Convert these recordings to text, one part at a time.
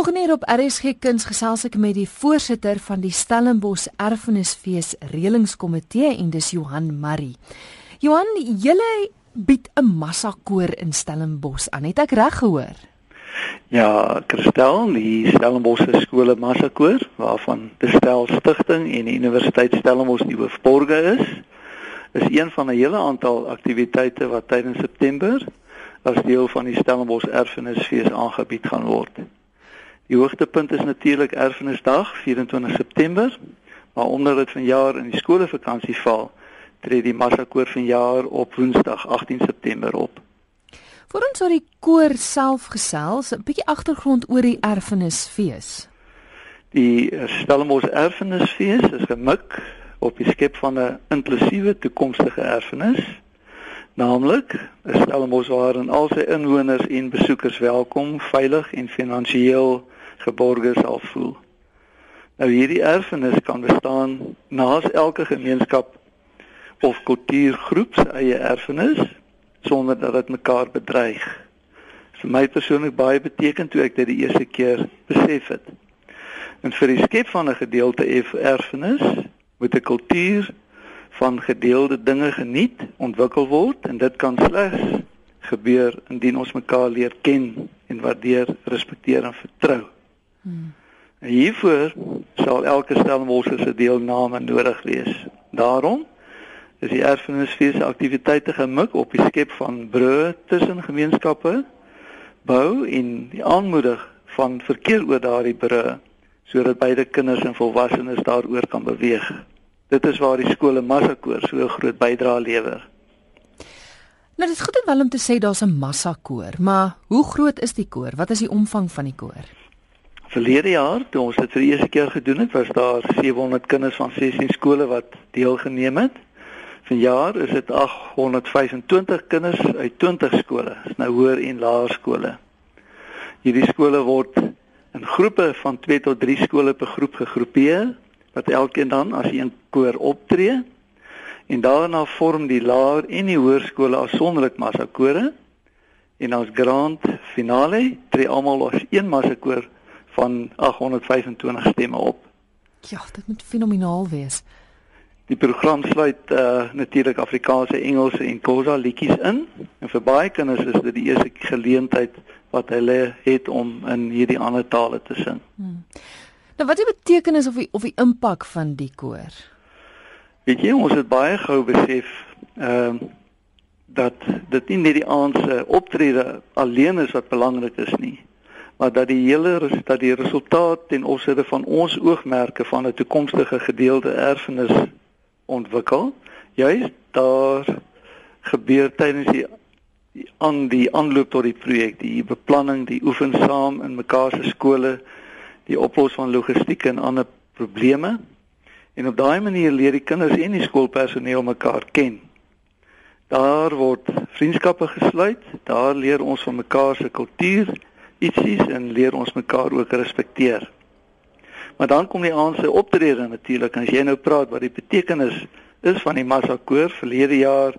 Volgende op RSG Kuns gesels ek met die voorsitter van die Stellenbosch Erfenisfees Reëlingskomitee en dis Johan Marie. Johan, julle bied 'n massakoor in Stellenbosch aan. Het ek reg gehoor? Ja, Christel, die Stellenbosch skole massakoor waarvan die Stel Stichting en die Universiteit Stellenbosch die hoofborge is, is een van 'n hele aantal aktiwiteite wat tydens September as deel van die Stellenbosch Erfenisfees aangebied gaan word. Die hoogtepunt is natuurlik Erfenisdag, 24 September, maar omdat dit vanjaar in die skoolvakansie val, tree die massakoor vanjaar op Woensdag, 18 September op. Vir ons oor die koor self gesels, 'n bietjie agtergrond oor die Erfenisfees. Die Stellenbosch Erfenisfees is gemik op die skep van 'n inklusiewe toekomstige erfenis naamlik 'n Stellenbosch waarin al sy inwoners en besoekers welkom, veilig en finansiëel geborge sal voel. Nou hierdie erfenis kan bestaan naas elke gemeenskap of kultuurgroep se eie erfenis sonder dat dit mekaar bedreig. Vir my persoonlik baie betekend toe ek dit die eerste keer besef het. En vir die skep van 'n gedeelte erfenis moet 'n kultuur van gedeelde dinge geniet, ontwikkel word en dit kan slegs gebeur indien ons mekaar leer ken en waardeer, respekteer en vertrou. Hmm. En hiervoor sal elke Stellenbosch se deelname nodig wees. Daarom is die erfenisfees aktiwiteite gemik op die skep van brûe tussen gemeenskappe, bou en die aanmoedig van verkeer oor daardie brûe sodat beide kinders en volwassenes daaroor kan beweeg. Dit is waar die skole massakoor so 'n groot bydrae lewer. Nou dit is goed en wel om te sê daar's 'n massakoor, maar hoe groot is die koor? Wat is die omvang van die koor? Verlede jaar toe ons dit vir die eerste keer gedoen het, was daar 700 kinders van 16 skole wat deelgeneem het. Vanjaar is dit 825 kinders uit 20 skole, is nou hoër en laer skole. Hierdie skole word in groepe van 2 tot 3 skole per groep gegroepeer wat elkeen dan as een koor optree. En daarna vorm die laer en die hoërskole afsonderlik massakore. En as grand finale tree almal as een massakoor van 825 stemme op. Ja, dit moet fenomenaal wees. Die program sluit uh natuurlik Afrikaanse, Engelse en Khoisa liedjies in. En vir baie kinders is dit die eerste geleentheid wat hulle het om in hierdie ander tale te sing. Hmm. Nou wat die betekenis of die of die impak van die koor? Weet jy, ons het baie gou besef ehm uh, dat dit nie net die aand se optrede alleen is wat belangrik is nie maar dat die hele dat die resultaat ten opsigte van ons oogmerke van 'n toekomstige gedeelde erfenis ontwikkel juist daar gebeur tydens die aan die aanloop tot die projek die beplanning die oefen saam in mekaar se skole die oplos van logistiek en ander probleme. En op daai manier leer die kinders en die skoolpersoneel mekaar ken. Daar word vriendskappe gesluit daar leer ons van mekaar se kultuur ietsies en leer ons mekaar ook respekteer. Maar dan kom die aand se optrede natuurlik en as jy nou praat wat die betekenis is van die massa koor verlede jaar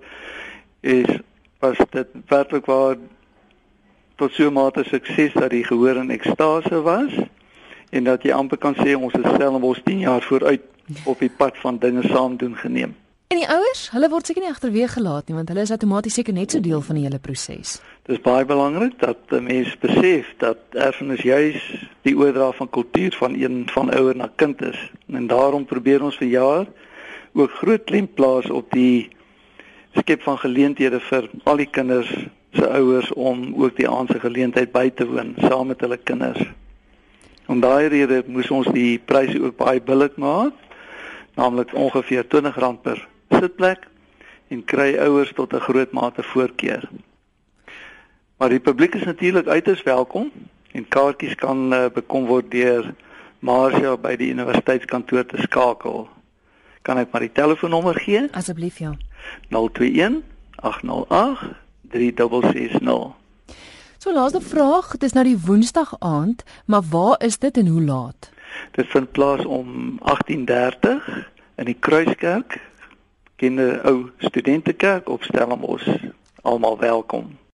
is was dit werklik waar tot so 'n mate sukses dat die gehoor in ekstase was en dat jy amper kan sê ons is Stellenbosch 10 jaar vooruit op die pad van dinge saam doen geneem. En die ouers, hulle word seker nie agterweeg gelaat nie want hulle is outomaties seker net so deel van die hele proses. Dit is baie belangrik dat mense besef dat erfenis juis die oordra van kultuur van een van ouer na kind is. En daarom probeer ons vir jaar ook groot klem plaas op die skep van geleenthede vir al die kinders se ouers om ook die aand se geleentheid by te woon saam met hulle kinders. Om daai rede moes ons die pryse ook baie billik maak, naamlik ongeveer R20 per sitplek en kry ouers tot 'n groot mate voorkeur. Maar die publiek is natuurlik uiters welkom en kaartjies kan uh, bekom word deur Marcia by die universiteitskantoor te skakel. Kan ek maar die telefoonnommer gee? Asseblief ja. 021 808 3660. So laaste vraag, dit is nou die Woensdag aand, maar waar is dit en hoe laat? Dit vind plaas om 18:30 in die Kruiskerk 'n ou studentekerk op Stellenbosch. Almal welkom.